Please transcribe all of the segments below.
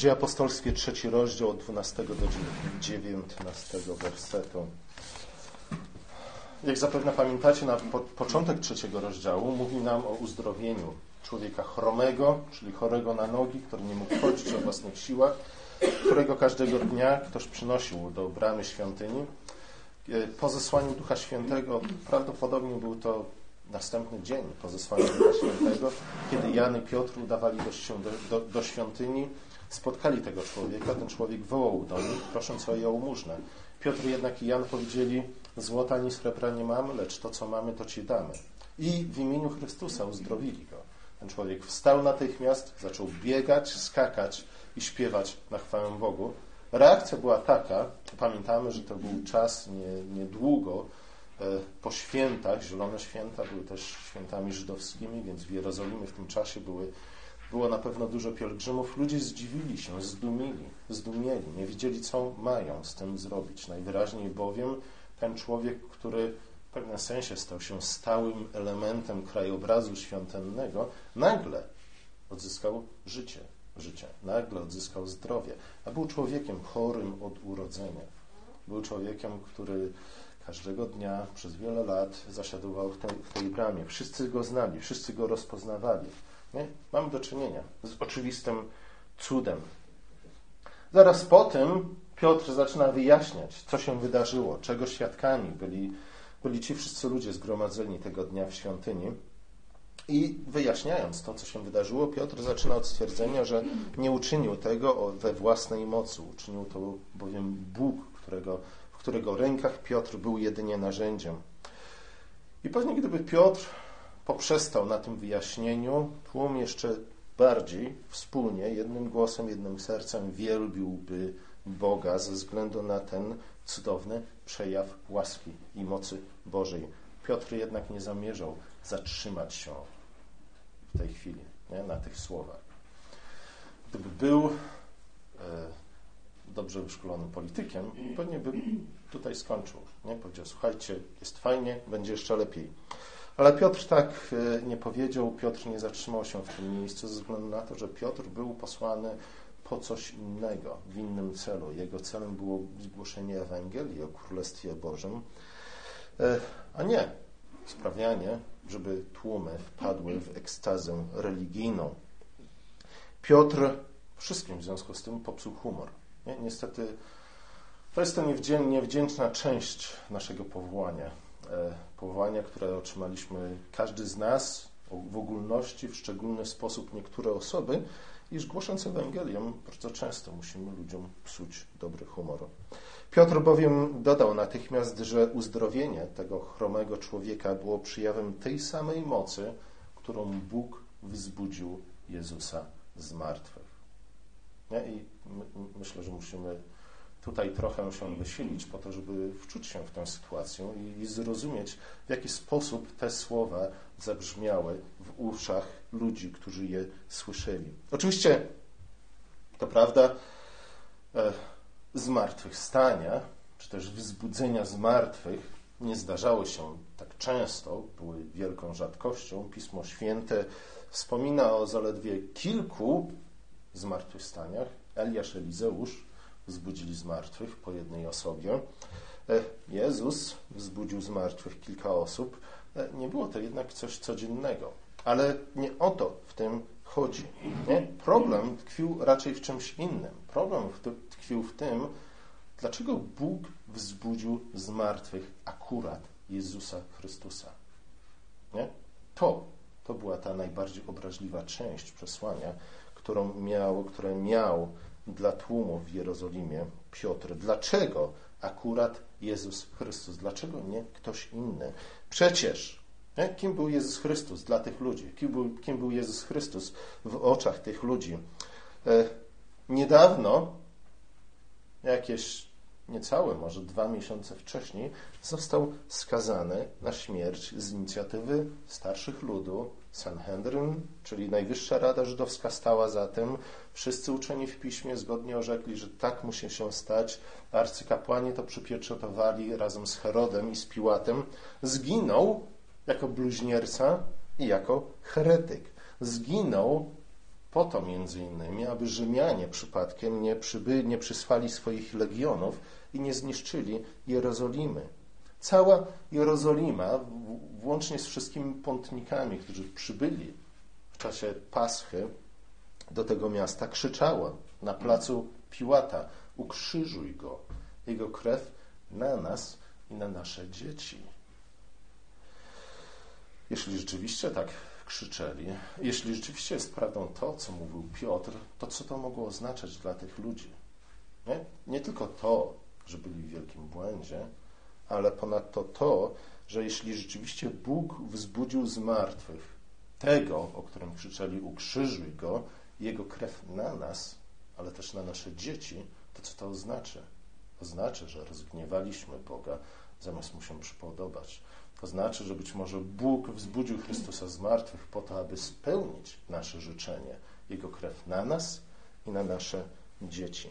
Dzieje apostolskie, trzeci rozdział od 12 do 19 wersetu. Jak zapewne pamiętacie, na po, początek trzeciego rozdziału mówi nam o uzdrowieniu człowieka chromego, czyli chorego na nogi, który nie mógł chodzić o własnych siłach, którego każdego dnia ktoś przynosił do bramy świątyni. E, po zesłaniu Ducha Świętego, prawdopodobnie był to następny dzień po zesłaniu Ducha Świętego, kiedy Jan i Piotr udawali do, do, do świątyni, spotkali tego człowieka, ten człowiek wołał do nich, prosząc o jałmużnę. Piotr jednak i Jan powiedzieli, złota ani srebra nie mamy, lecz to, co mamy, to Ci damy. I w imieniu Chrystusa uzdrowili go. Ten człowiek wstał natychmiast, zaczął biegać, skakać i śpiewać na chwałę Bogu. Reakcja była taka, pamiętamy, że to był czas niedługo nie e, po świętach, zielone święta były też świętami żydowskimi, więc w Jerozolimie w tym czasie były, było na pewno dużo pielgrzymów. Ludzie zdziwili się, zdumili, zdumieli, nie wiedzieli, co mają z tym zrobić. Najwyraźniej bowiem ten człowiek, który w pewnym sensie stał się stałym elementem krajobrazu świątynnego, nagle odzyskał życie, życie, nagle odzyskał zdrowie, a był człowiekiem chorym od urodzenia. Był człowiekiem, który każdego dnia przez wiele lat zasiadował w tej, w tej bramie. Wszyscy go znali, wszyscy go rozpoznawali. Nie? Mamy do czynienia z oczywistym cudem. Zaraz po tym Piotr zaczyna wyjaśniać, co się wydarzyło, czego świadkami byli, byli ci wszyscy ludzie zgromadzeni tego dnia w świątyni. I wyjaśniając to, co się wydarzyło, Piotr zaczyna od stwierdzenia, że nie uczynił tego we własnej mocy. Uczynił to bowiem Bóg, którego, w którego rękach Piotr był jedynie narzędziem. I pewnie gdyby Piotr poprzestał na tym wyjaśnieniu, tłum jeszcze bardziej wspólnie, jednym głosem, jednym sercem wielbiłby Boga ze względu na ten cudowny przejaw łaski i mocy Bożej. Piotr jednak nie zamierzał zatrzymać się w tej chwili nie? na tych słowach. Gdyby był e, dobrze wyszkolonym politykiem, pewnie by tutaj skończył. Nie? Powiedział, słuchajcie, jest fajnie, będzie jeszcze lepiej. Ale Piotr tak e, nie powiedział, Piotr nie zatrzymał się w tym miejscu ze względu na to, że Piotr był posłany po coś innego, w innym celu. Jego celem było zgłoszenie Ewangelii o Królestwie Bożym, e, a nie sprawianie, żeby tłumy wpadły w ekstazę religijną. Piotr wszystkim w związku z tym popsuł humor. Nie? Niestety to jest to niewdzięczna część naszego powołania. E, powołania, które otrzymaliśmy każdy z nas w ogólności, w szczególny sposób niektóre osoby, iż głosząc Ewangelię bardzo często musimy ludziom psuć dobry humor. Piotr bowiem dodał natychmiast, że uzdrowienie tego chromego człowieka było przyjawem tej samej mocy, którą Bóg wzbudził Jezusa z martwych. Nie? I my, myślę, że musimy tutaj trochę się wysilić po to, żeby wczuć się w tę sytuację i, zrozumieć, w jaki sposób te słowa zabrzmiały w uszach ludzi, którzy je słyszeli. Oczywiście, to prawda, e, zmartwychwstania, czy też wzbudzenia zmartwych nie zdarzały się tak często, były wielką rzadkością. Pismo Święte wspomina o zaledwie kilku zmartwychwstaniach. Eliasz, Elizeusz wzbudzili z martwych po jednej osobie. E, Jezus wzbudził z martwych kilka osób. E, nie było to jednak coś codziennego. Ale nie o to w tym chodzi. Nie? Problem tkwił raczej w czymś innym. Problem tkwił w tym, dlaczego Bóg wzbudził z martwych akurat Jezusa Chrystusa. Nie? To, to była ta najbardziej obraźliwa część przesłania, którą miał, które miał dla tłumu w Jerozolimie Piotr. Dlaczego akurat Jezus Chrystus? Dlaczego nie ktoś inny? Przecież nie? kim był Jezus Chrystus dla tych ludzi? Kim był, kim był Jezus Chrystus w oczach tych ludzi? E, niedawno, jakieś niecałe, może dwa miesiące wcześniej, został skazany na śmierć z inicjatywy starszych ludu. Sanhedrin, czyli Najwyższa Rada Żydowska stała za tym. Wszyscy uczeni w piśmie zgodnie orzekli, że tak musi się stać. Arcykapłani to przypieczętowali razem z Herodem i z Piłatem. Zginął jako bluźnierca i jako heretyk. Zginął po to między innymi, aby Rzymianie przypadkiem nie, przyby, nie przysłali swoich legionów i nie zniszczyli Jerozolimy. Cała Jerozolima, włącznie z wszystkimi pątnikami, którzy przybyli w czasie Paschy do tego miasta, krzyczała na placu Piłata: Ukrzyżuj go, jego krew na nas i na nasze dzieci. Jeśli rzeczywiście tak krzyczeli, jeśli rzeczywiście jest prawdą to, co mówił Piotr, to co to mogło oznaczać dla tych ludzi? Nie, nie tylko to, że byli w wielkim błędzie, ale ponadto to, że jeśli rzeczywiście Bóg wzbudził z martwych tego, o którym krzyczeli, ukrzyżuj go, jego krew na nas, ale też na nasze dzieci, to co to oznacza? Oznacza, że rozgniewaliśmy Boga, zamiast mu się przypodobać. To znaczy, że być może Bóg wzbudził Chrystusa z martwych po to, aby spełnić nasze życzenie, Jego krew na nas i na nasze dzieci.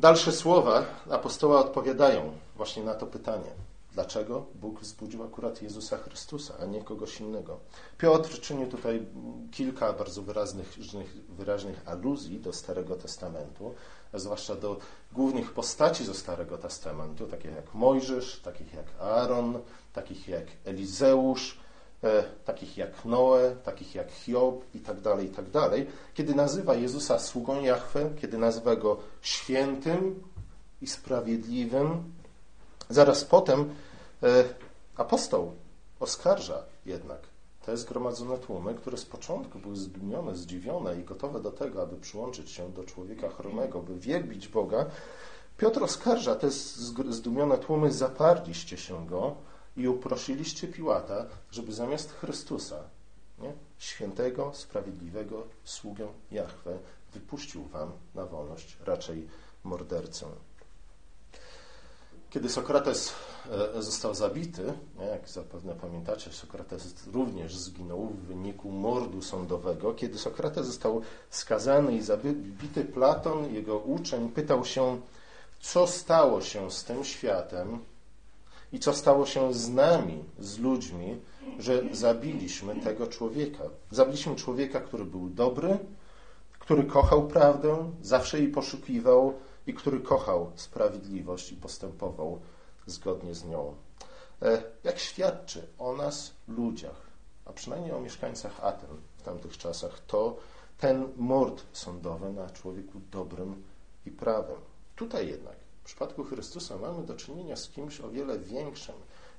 Dalsze słowa apostoła odpowiadają właśnie na to pytanie. Dlaczego Bóg wzbudził akurat Jezusa Chrystusa, a nie kogoś innego? Piotr czyni tutaj kilka bardzo wyraźnych, wyraźnych aluzji do Starego Testamentu, zwłaszcza do głównych postaci ze Starego Testamentu, takich jak Mojżesz, takich jak Aaron, takich jak Elizeusz, takich jak Noe, takich jak Hiob i tak dalej, i tak dalej, kiedy nazywa Jezusa sługą Jahwe, kiedy nazywa Go świętym i sprawiedliwym, zaraz potem e, apostoł oskarża jednak te zgromadzone tłumy, które z początku były zdumione, zdziwione i gotowe do tego, aby przyłączyć się do człowieka chromego, by wielbić Boga, Piotr oskarża te zdumione tłumy, zaparliście się go i uprosiliście Piłata, żeby zamiast Chrystusa, nie, świętego, sprawiedliwego sługę Jahwe, wypuścił wam na wolność raczej mordercę. Kiedy Sokrates e, został zabity, jak zapewne pamiętacie, Sokrates również zginął w wyniku mordu sądowego. Kiedy Sokrates został skazany i zabity, Platon, jego uczeń, pytał się, co stało się z tym światem i co stało się z nami, z ludźmi, że zabiliśmy tego człowieka. Zabiliśmy człowieka, który był dobry, który kochał prawdę, zawsze jej poszukiwał, i który kochał sprawiedliwość i postępował zgodnie z nią. E, jak świadczy o nas, ludziach, a przynajmniej o mieszkańcach Aten w tamtych czasach, to ten mord sądowy na człowieku dobrym i prawym. Tutaj jednak, przypadku Chrystusa, mamy do czynienia z kimś o wiele większym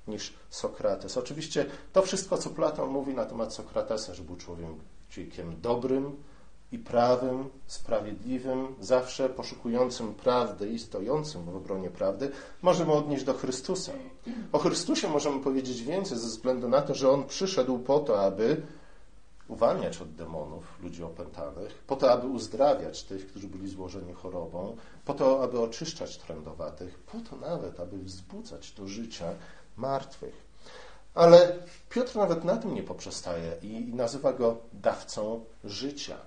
niż Sokrates. Oczywiście to wszystko, co Platon mówi na temat Sokratesa, że był człowiekiem dobrym, i prawym, sprawiedliwym, zawsze poszukującym prawdy i stojącym w obronie prawdy, możemy odnieść do Chrystusa. O Chrystusie możemy powiedzieć więcej ze względu na to, że On przyszedł po to, aby uwalniać od demonów ludzi opętanych, po to, aby uzdrawiać tych, którzy byli złożeni chorobą, po to, aby oczyszczać trędowatych, po to nawet, aby wzbudzać do życia martwych. Ale Piotr nawet na tym nie poprzestaje i nazywa go dawcą życia.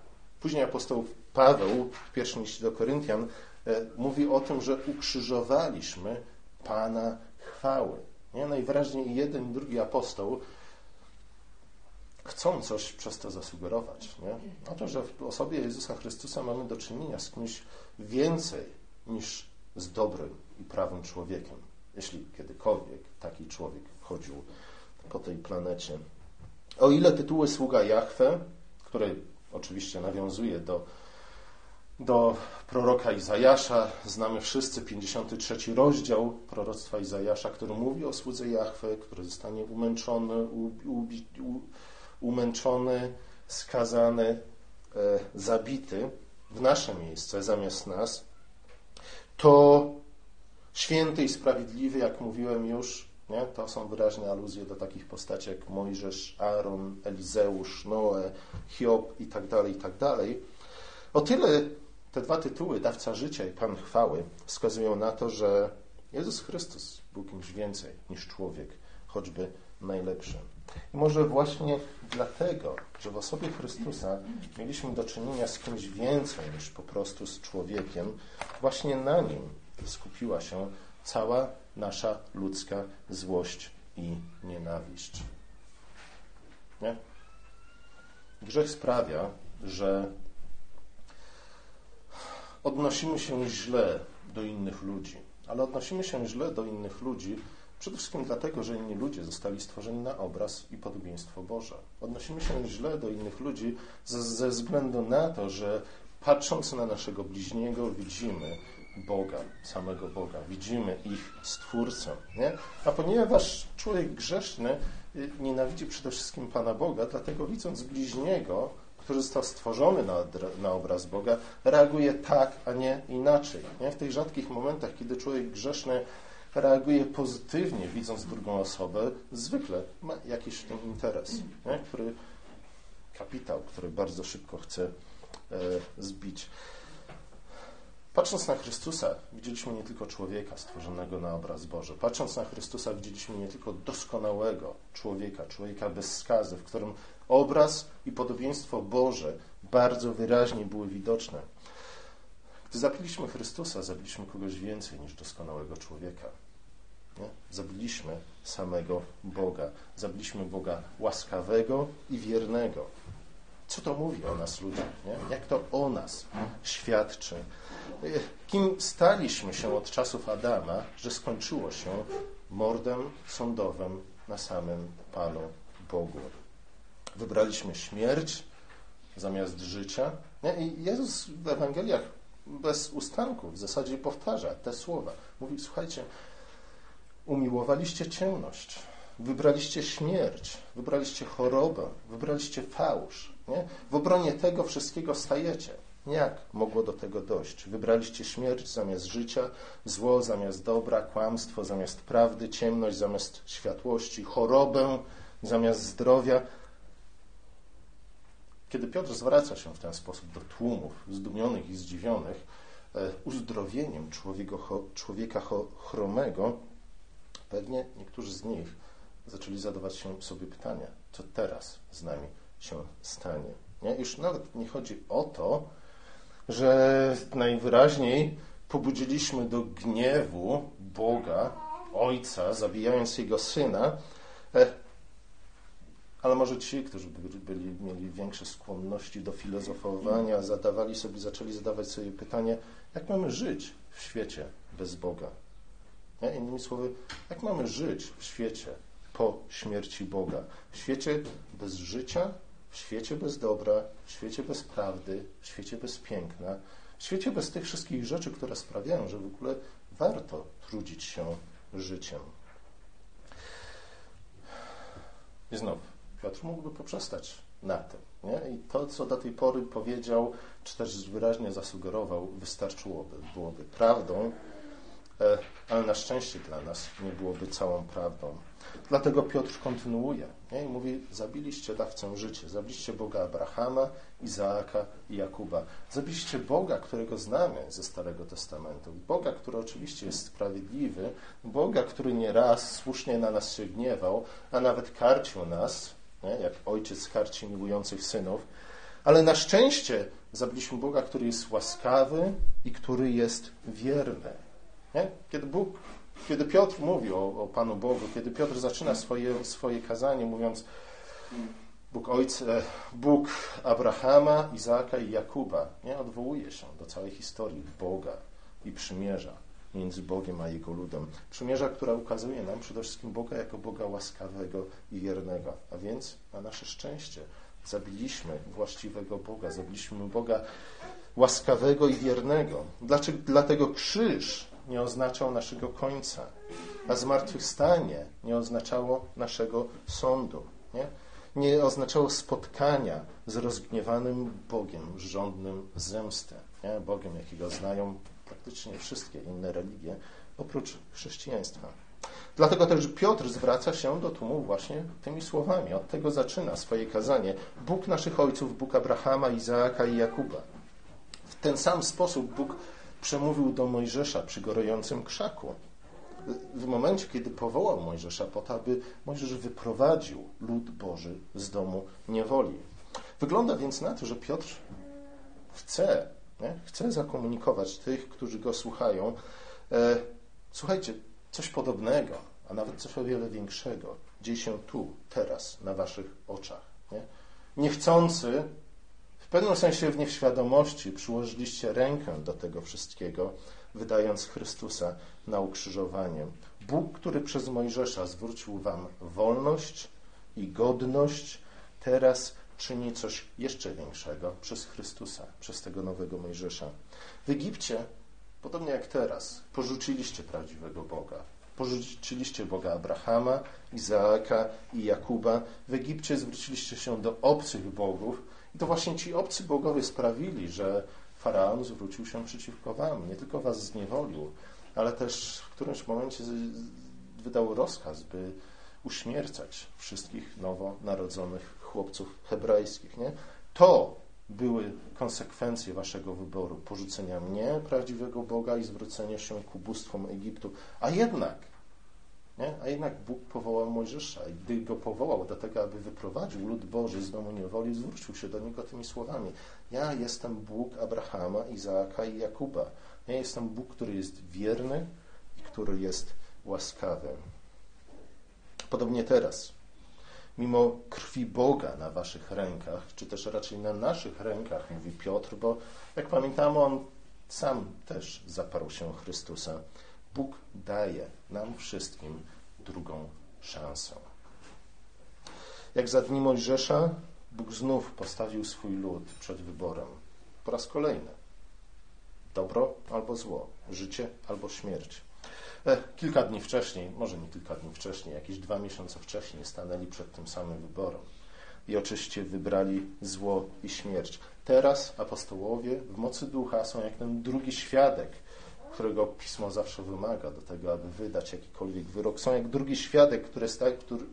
Później apostoł Paweł w pierwszym liście do Koryntian e, mówi o tym, że ukrzyżowaliśmy Pana chwały. Nie? Najwyraźniej jeden i drugi apostoł chcą coś przez to zasugerować. Nie? Oto, że w osobie Jezusa Chrystusa mamy do czynienia z kimś więcej niż z dobrym i prawym człowiekiem, jeśli kiedykolwiek taki człowiek chodził po tej planecie. O ile tytuły sługa Jahwe, które oczywiście nawiązuje do, do proroka Izajasza. Znamy wszyscy 53 rozdział proroctwa Izajasza, który mówi o słudze Jahwe, który zostanie umęczony, u, u, u, umęczony skazany, e, zabity w nasze miejsce zamiast nas. To święty i sprawiedliwy, jak mówiłem już, nie? To są wyraźne aluzje do takich postaci jak Mojżesz, Aaron, Elizeusz, Noe, Hiob i tak dalej, i tak dalej. O tyle te dwa tytuły, Dawca Życia i Pan Chwały, wskazują na to, że Jezus Chrystus był kimś więcej niż człowiek, choćby najlepszy. I może właśnie dlatego, że w osobie Chrystusa mieliśmy do czynienia z kimś więcej niż po prostu z człowiekiem, właśnie na nim skupiła się cała nasza ludzka złość i nienawiść. Nie? Grzech sprawia, że odnosimy się źle do innych ludzi, ale odnosimy się źle do innych ludzi przede wszystkim dlatego, że inni ludzie zostali stworzeni na obraz i podobieństwo Boże. Odnosimy się źle do innych ludzi ze, ze względu na to, że patrząc na naszego bliźniego widzimy Boga, samego Boga, widzimy ich Stwórcę. Nie? A ponieważ człowiek grzeszny y, nienawidzi przede wszystkim Pana Boga, dlatego widząc bliźniego, który został stworzony na, na obraz Boga, reaguje tak, a nie inaczej. Nie? W tych rzadkich momentach, kiedy człowiek grzeszny reaguje pozytywnie, widząc drugą osobę, zwykle ma jakiś w tym interes, nie? który kapitał, który bardzo szybko chce e, zbić. Patrząc na Chrystusa, widzieliśmy nie tylko człowieka stworzonego na obraz Boży. Patrząc na Chrystusa, widzieliśmy nie tylko doskonałego człowieka, człowieka bez skazy, w którym obraz i podobieństwo Boże bardzo wyraźnie były widoczne. Gdy zabiliśmy Chrystusa, zabiliśmy kogoś więcej niż doskonałego człowieka. Nie? Zabiliśmy samego Boga. Zabiliśmy Boga łaskawego i wiernego. Co to mówi o nas ludziach? Nie? Jak to o nas świadczy? Kim staliśmy się od czasów Adama, że skończyło się mordem sądowym na samym Panu Bogu? Wybraliśmy śmierć zamiast życia. Nie? I Jezus w Ewangeliach bez ustanku w zasadzie powtarza te słowa. Mówi, słuchajcie, umiłowaliście ciemność, wybraliście śmierć, wybraliście chorobę, wybraliście fałsz. Nie? W obronie tego wszystkiego stajecie. Jak mogło do tego dojść? Wybraliście śmierć zamiast życia, zło zamiast dobra, kłamstwo zamiast prawdy, ciemność zamiast światłości, chorobę zamiast zdrowia. Kiedy Piotr zwraca się w ten sposób do tłumów zdumionych i zdziwionych e, uzdrowieniem człowieka, człowieka chromego, pewnie niektórzy z nich zaczęli zadawać się sobie pytanie, co teraz z nami się stanie. Nie? Już nawet nie chodzi o to, że najwyraźniej pobudziliśmy do gniewu Boga, Ojca, zabijając Jego Syna, e, ale może ci, którzy byli, mieli większe skłonności do filozofowania, zadawali sobie, zaczęli zadawać sobie pytanie, jak mamy żyć w świecie bez Boga? Nie? Innymi słowy, jak mamy żyć w świecie po śmierci Boga? W świecie bez życia, w świecie bez dobra, w świecie bez prawdy, w świecie bez piękna, w świecie bez tych wszystkich rzeczy, które sprawiają, że w ogóle warto trudzić się życiem. I znów, Piotr mógłby poprzestać na tym. Nie? I to, co do tej pory powiedział, czy też wyraźnie zasugerował, wystarczyłoby, byłoby prawdą, ale na szczęście dla nas nie byłoby całą prawdą. Dlatego Piotr kontynuuje nie? i mówi: Zabiliście dawcę życia, zabiliście Boga Abrahama, Izaaka i Jakuba. Zabiliście Boga, którego znamy ze Starego Testamentu. Boga, który oczywiście jest sprawiedliwy, Boga, który nie raz słusznie na nas się gniewał, a nawet karcił nas, nie? jak ojciec karci miłujących synów. Ale na szczęście zabiliśmy Boga, który jest łaskawy i który jest wierny. Nie? Kiedy Bóg kiedy Piotr mówi o, o Panu Bogu, kiedy Piotr zaczyna swoje, swoje kazanie mówiąc Bóg Ojca, Bóg Abrahama, Izaaka i Jakuba, nie odwołuje się do całej historii Boga i przymierza między Bogiem a Jego ludem. Przymierza, która ukazuje nam przede wszystkim Boga jako Boga łaskawego i wiernego. A więc na nasze szczęście zabiliśmy właściwego Boga, zabiliśmy Boga łaskawego i wiernego. Dlaczego? Dlatego krzyż nie oznaczał naszego końca, a zmartwychwstanie nie oznaczało naszego sądu. Nie? nie oznaczało spotkania z rozgniewanym Bogiem, żądnym zemsty. Nie? Bogiem, jakiego znają praktycznie wszystkie inne religie, oprócz chrześcijaństwa. Dlatego też Piotr zwraca się do tłumu właśnie tymi słowami. Od tego zaczyna swoje kazanie. Bóg naszych ojców, Bóg Abrahama, Izaaka i Jakuba. W ten sam sposób Bóg przemówił do Mojżesza przy gorącym krzaku. W momencie, kiedy powołał Mojżesza po to, aby Mojżesz wyprowadził lud Boży z domu niewoli. Wygląda więc na to, że Piotr chce, nie? chce zakomunikować tych, którzy go słuchają. E, słuchajcie, coś podobnego, a nawet coś o wiele większego dzieje się tu, teraz, na waszych oczach. Nie? Niechcący pewnym sensie w nieświadomości przyłożyliście rękę do tego wszystkiego, wydając Chrystusa na ukrzyżowanie. Bóg, który przez Mojżesza zwrócił wam wolność i godność, teraz czyni coś jeszcze większego przez Chrystusa, przez tego nowego Mojżesza. W Egipcie, podobnie jak teraz, porzuciliście prawdziwego Boga. Porzuciliście Boga Abrahama, Izaaka i Jakuba. W Egipcie zwróciliście się do obcych bogów i to właśnie ci obcy bogowie sprawili, że Faraon zwrócił się przeciwko wam. Nie tylko was zniewolił, ale też w którymś momencie wydał rozkaz, by uśmiercać wszystkich nowonarodzonych chłopców hebrajskich. Nie? To były konsekwencje waszego wyboru, porzucenia mnie, prawdziwego Boga i zwrócenia się ku bóstwom Egiptu. A jednak, nie? a jednak Bóg powołał Mojżesza i gdy go powołał do tego, aby wyprowadził lud Boży z domu niewoli, zwrócił się do niego tymi słowami. Ja jestem Bóg Abrahama, Izaaka i Jakuba. Ja jestem Bóg, który jest wierny i który jest łaskawy. Podobnie teraz mimo krwi Boga na waszych rękach, czy też raczej na naszych rękach, mówi Piotr, bo jak pamiętamy, on sam też zaparł się Chrystusa. Bóg daje nam wszystkim drugą szansę. Jak za dni Mojżesza, Bóg znów postawił swój lud przed wyborem. Po raz kolejny. Dobro albo zło, życie albo śmierć. E, kilka dni wcześniej, może nie kilka dni wcześniej, jakieś dwa miesiące wcześniej stanęli przed tym samym wyborem. I oczywiście wybrali zło i śmierć. Teraz apostołowie w mocy ducha są jak ten drugi świadek, którego pismo zawsze wymaga do tego, aby wydać jakikolwiek wyrok. Są jak drugi świadek, który, staje, który,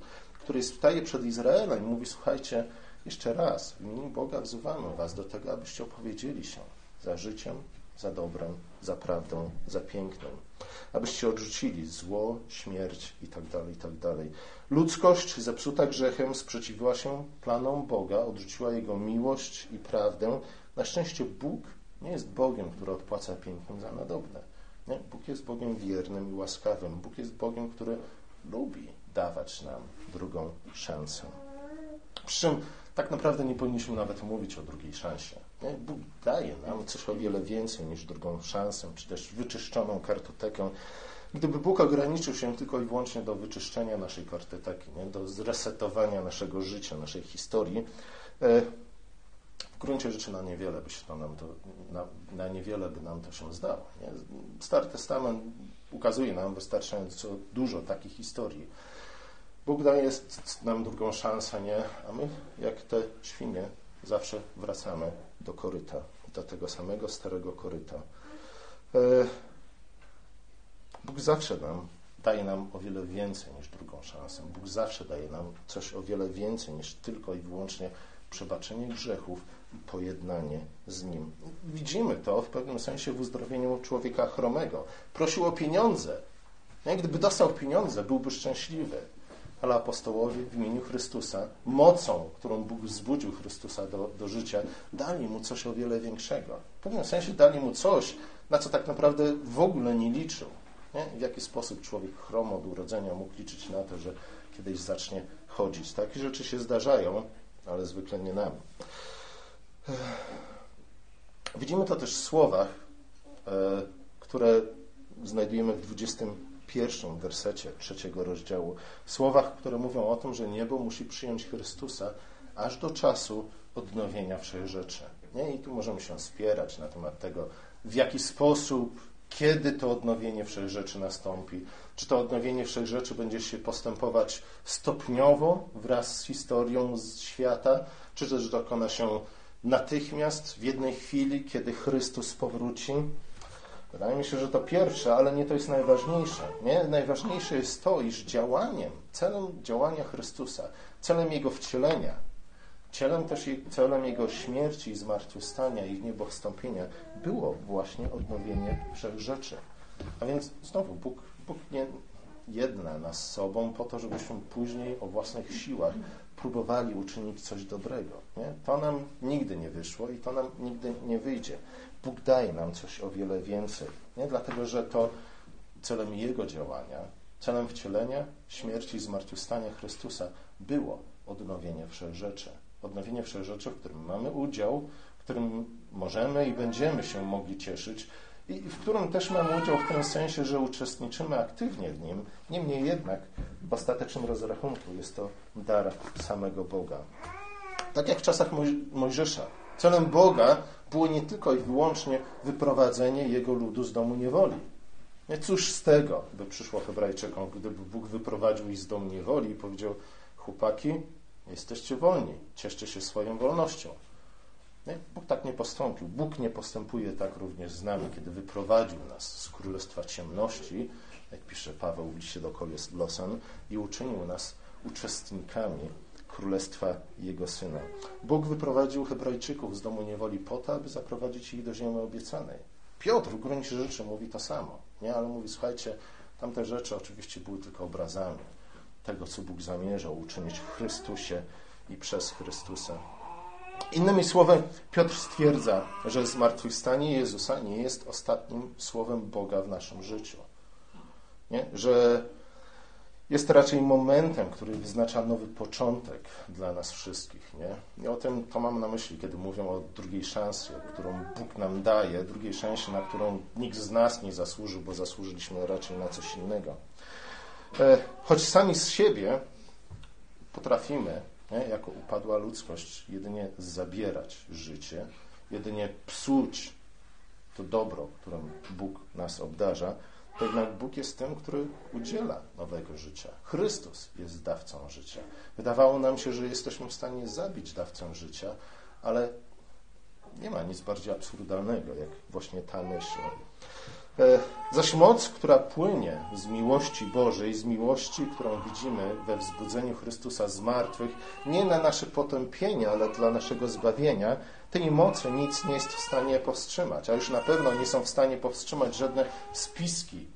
który staje przed Izraelem i mówi: Słuchajcie, jeszcze raz, w imieniu Boga wzywamy Was do tego, abyście opowiedzieli się za życiem, za dobrem, za prawdą, za pięknem. Abyście odrzucili zło, śmierć itd., tak itd. Tak Ludzkość zepsuta grzechem sprzeciwiła się planom Boga, odrzuciła Jego miłość i prawdę. Na szczęście Bóg nie jest Bogiem, który odpłaca pięknym za nadobne. Nie? Bóg jest Bogiem wiernym i łaskawym. Bóg jest Bogiem, który lubi dawać nam drugą szansę. Przy czym tak naprawdę nie powinniśmy nawet mówić o drugiej szansie. Nie? Bóg daje nam coś o wiele więcej niż drugą szansę, czy też wyczyszczoną kartotekę. Gdyby Bóg ograniczył się tylko i wyłącznie do wyczyszczenia naszej kartoteki, nie? do zresetowania naszego życia, naszej historii, e, gruncie rzeczy na niewiele by się to nam to, na, na niewiele by nam to się zdało. Nie? Stary Testament ukazuje nam wystarczająco dużo takich historii. Bóg daje nam drugą szansę, nie? A my, jak te świnie, zawsze wracamy do koryta, do tego samego starego koryta. E, Bóg zawsze nam daje nam o wiele więcej niż drugą szansę. Bóg zawsze daje nam coś o wiele więcej niż tylko i wyłącznie przebaczenie grzechów i pojednanie z Nim. Widzimy to w pewnym sensie w uzdrowieniu człowieka chromego. Prosił o pieniądze. Gdyby dostał pieniądze, byłby szczęśliwy ale apostołowie w imieniu Chrystusa, mocą, którą Bóg wzbudził Chrystusa do, do życia, dali mu coś o wiele większego. W pewnym sensie dali mu coś, na co tak naprawdę w ogóle nie liczył. Nie? W jaki sposób człowiek chrom od urodzenia mógł liczyć na to, że kiedyś zacznie chodzić. Takie rzeczy się zdarzają, ale zwykle nie nam. Widzimy to też w słowach, e, które znajdujemy w 20 pierwszym wersecie trzeciego rozdziału, słowach, które mówią o tym, że niebo musi przyjąć Chrystusa aż do czasu odnowienia wszechrzeczy. Nie? I tu możemy się spierać na temat tego, w jaki sposób, kiedy to odnowienie wszechrzeczy nastąpi. Czy to odnowienie wszechrzeczy będzie się postępować stopniowo wraz z historią świata, czy też dokona się natychmiast, w jednej chwili, kiedy Chrystus powróci. Wydaje mi się, że to pierwsze, ale nie to jest najważniejsze. Nie? Najważniejsze jest to, iż działaniem, celem działania Chrystusa, celem Jego wcielenia, celem też celem Jego śmierci zmartwychwstania i niebowstąpienia było właśnie odnowienie wszech rzeczy. A więc znowu Bóg, Bóg nie jedna nas sobą po to, żebyśmy później o własnych siłach próbowali uczynić coś dobrego. Nie? To nam nigdy nie wyszło i to nam nigdy nie wyjdzie. Bóg daje nam coś o wiele więcej. Nie dlatego, że to celem Jego działania, celem wcielenia, śmierci i zmartwychwstania Chrystusa było odnowienie wszech rzeczy. Odnowienie wszech rzeczy, w którym mamy udział, którym możemy i będziemy się mogli cieszyć i w którym też mamy udział w tym sensie, że uczestniczymy aktywnie w nim. Niemniej jednak w ostatecznym rozrachunku jest to dar samego Boga. Tak jak w czasach Mojżesza. Celem Boga było nie tylko i wyłącznie wyprowadzenie jego ludu z domu niewoli. Nie, cóż z tego by przyszło Hebrajczykom, gdyby Bóg wyprowadził ich z domu niewoli i powiedział: Chłopaki, jesteście wolni, cieszcie się swoją wolnością. Nie? Bóg tak nie postąpił. Bóg nie postępuje tak również z nami, kiedy wyprowadził nas z królestwa ciemności, jak pisze Paweł w liście do Kolosan, i uczynił nas uczestnikami królestwa Jego Syna. Bóg wyprowadził Hebrajczyków z domu niewoli po to, aby zaprowadzić ich do ziemi obiecanej. Piotr w gruncie rzeczy mówi to samo, nie? ale mówi, słuchajcie, tamte rzeczy oczywiście były tylko obrazami tego, co Bóg zamierzał uczynić w Chrystusie i przez Chrystusa. Innymi słowy, Piotr stwierdza, że zmartwychwstanie Jezusa nie jest ostatnim słowem Boga w naszym życiu. Nie? Że jest raczej momentem, który wyznacza nowy początek dla nas wszystkich. Nie? I o tym to mam na myśli, kiedy mówią o drugiej szansie, którą Bóg nam daje, drugiej szansie, na którą nikt z nas nie zasłużył, bo zasłużyliśmy raczej na coś innego. E, choć sami z siebie potrafimy, nie, jako upadła ludzkość, jedynie zabierać życie, jedynie psuć to dobro, którym Bóg nas obdarza, to jednak Bóg jest tym, który udziela nowego życia. Chrystus jest dawcą życia. Wydawało nam się, że jesteśmy w stanie zabić dawcę życia, ale nie ma nic bardziej absurdalnego, jak właśnie ta myśl. E, zaś moc, która płynie z miłości Bożej, z miłości, którą widzimy we wzbudzeniu Chrystusa z martwych, nie na nasze potępienie, ale dla naszego zbawienia, tej mocy nic nie jest w stanie powstrzymać, a już na pewno nie są w stanie powstrzymać żadne spiski,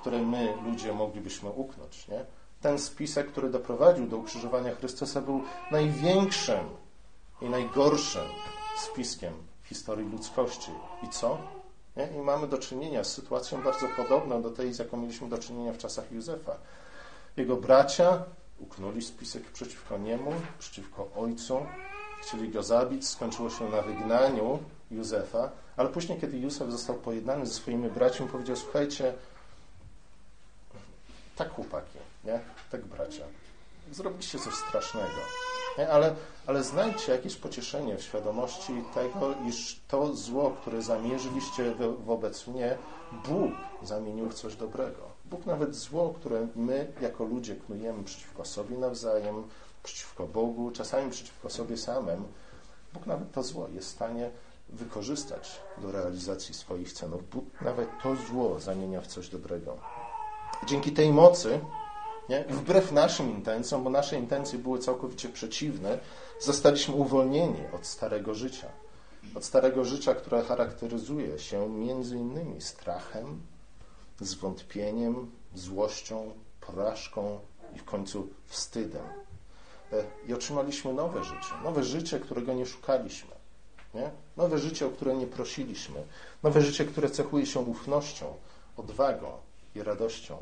które my, ludzie, moglibyśmy uknąć. Nie? Ten spisek, który doprowadził do ukrzyżowania Chrystusa, był największym i najgorszym spiskiem w historii ludzkości. I co? Nie? I mamy do czynienia z sytuacją bardzo podobną do tej, z jaką mieliśmy do czynienia w czasach Józefa. Jego bracia uknuli spisek przeciwko niemu, przeciwko ojcu, chcieli go zabić, skończyło się na wygnaniu Józefa, ale później, kiedy Józef został pojednany ze swoimi braćmi, powiedział, słuchajcie, tak chłopaki, nie? tak bracia, zrobiliście coś strasznego? Ale, ale znajdźcie jakieś pocieszenie w świadomości tego, iż to zło, które zamierzyliście wobec mnie, Bóg zamienił w coś dobrego. Bóg nawet zło, które my jako ludzie knujemy przeciwko sobie nawzajem, przeciwko Bogu, czasami przeciwko sobie samym, Bóg nawet to zło jest w stanie wykorzystać do realizacji swoich celów. Bóg nawet to zło zamienia w coś dobrego. Dzięki tej mocy, nie, wbrew naszym intencjom, bo nasze intencje były całkowicie przeciwne, zostaliśmy uwolnieni od starego życia. Od starego życia, które charakteryzuje się między innymi strachem, zwątpieniem, złością, porażką i w końcu wstydem. E, I otrzymaliśmy nowe życie. Nowe życie, którego nie szukaliśmy. Nie? Nowe życie, o które nie prosiliśmy. Nowe życie, które cechuje się ufnością, odwagą i radością.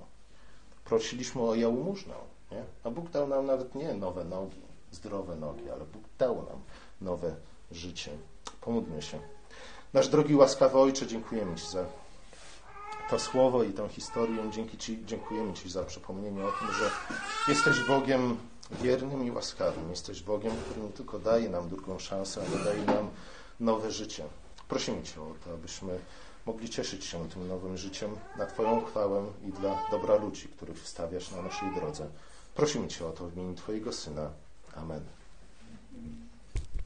Prosiliśmy o jałmużnę. Nie? A Bóg dał nam nawet nie nowe nogi, zdrowe nogi, ale Bóg dał nam nowe życie. Pomódlmy się. Nasz drogi łaskawy Ojcze, dziękujemy Ci za to słowo i tę historię. Dzięki Ci, dziękujemy Ci za przypomnienie o tym, że jesteś Bogiem wiernym i łaskawym. Jesteś Bogiem, który nie tylko daje nam drugą szansę, ale daje nam nowe życie. Prosimy Cię o to, abyśmy mogli cieszyć się tym nowym życiem na Twoją chwałę i dla dobra ludzi, których wstawiasz na naszej drodze. Prosimy Cię o to w imieniu Twojego Syna. Amen.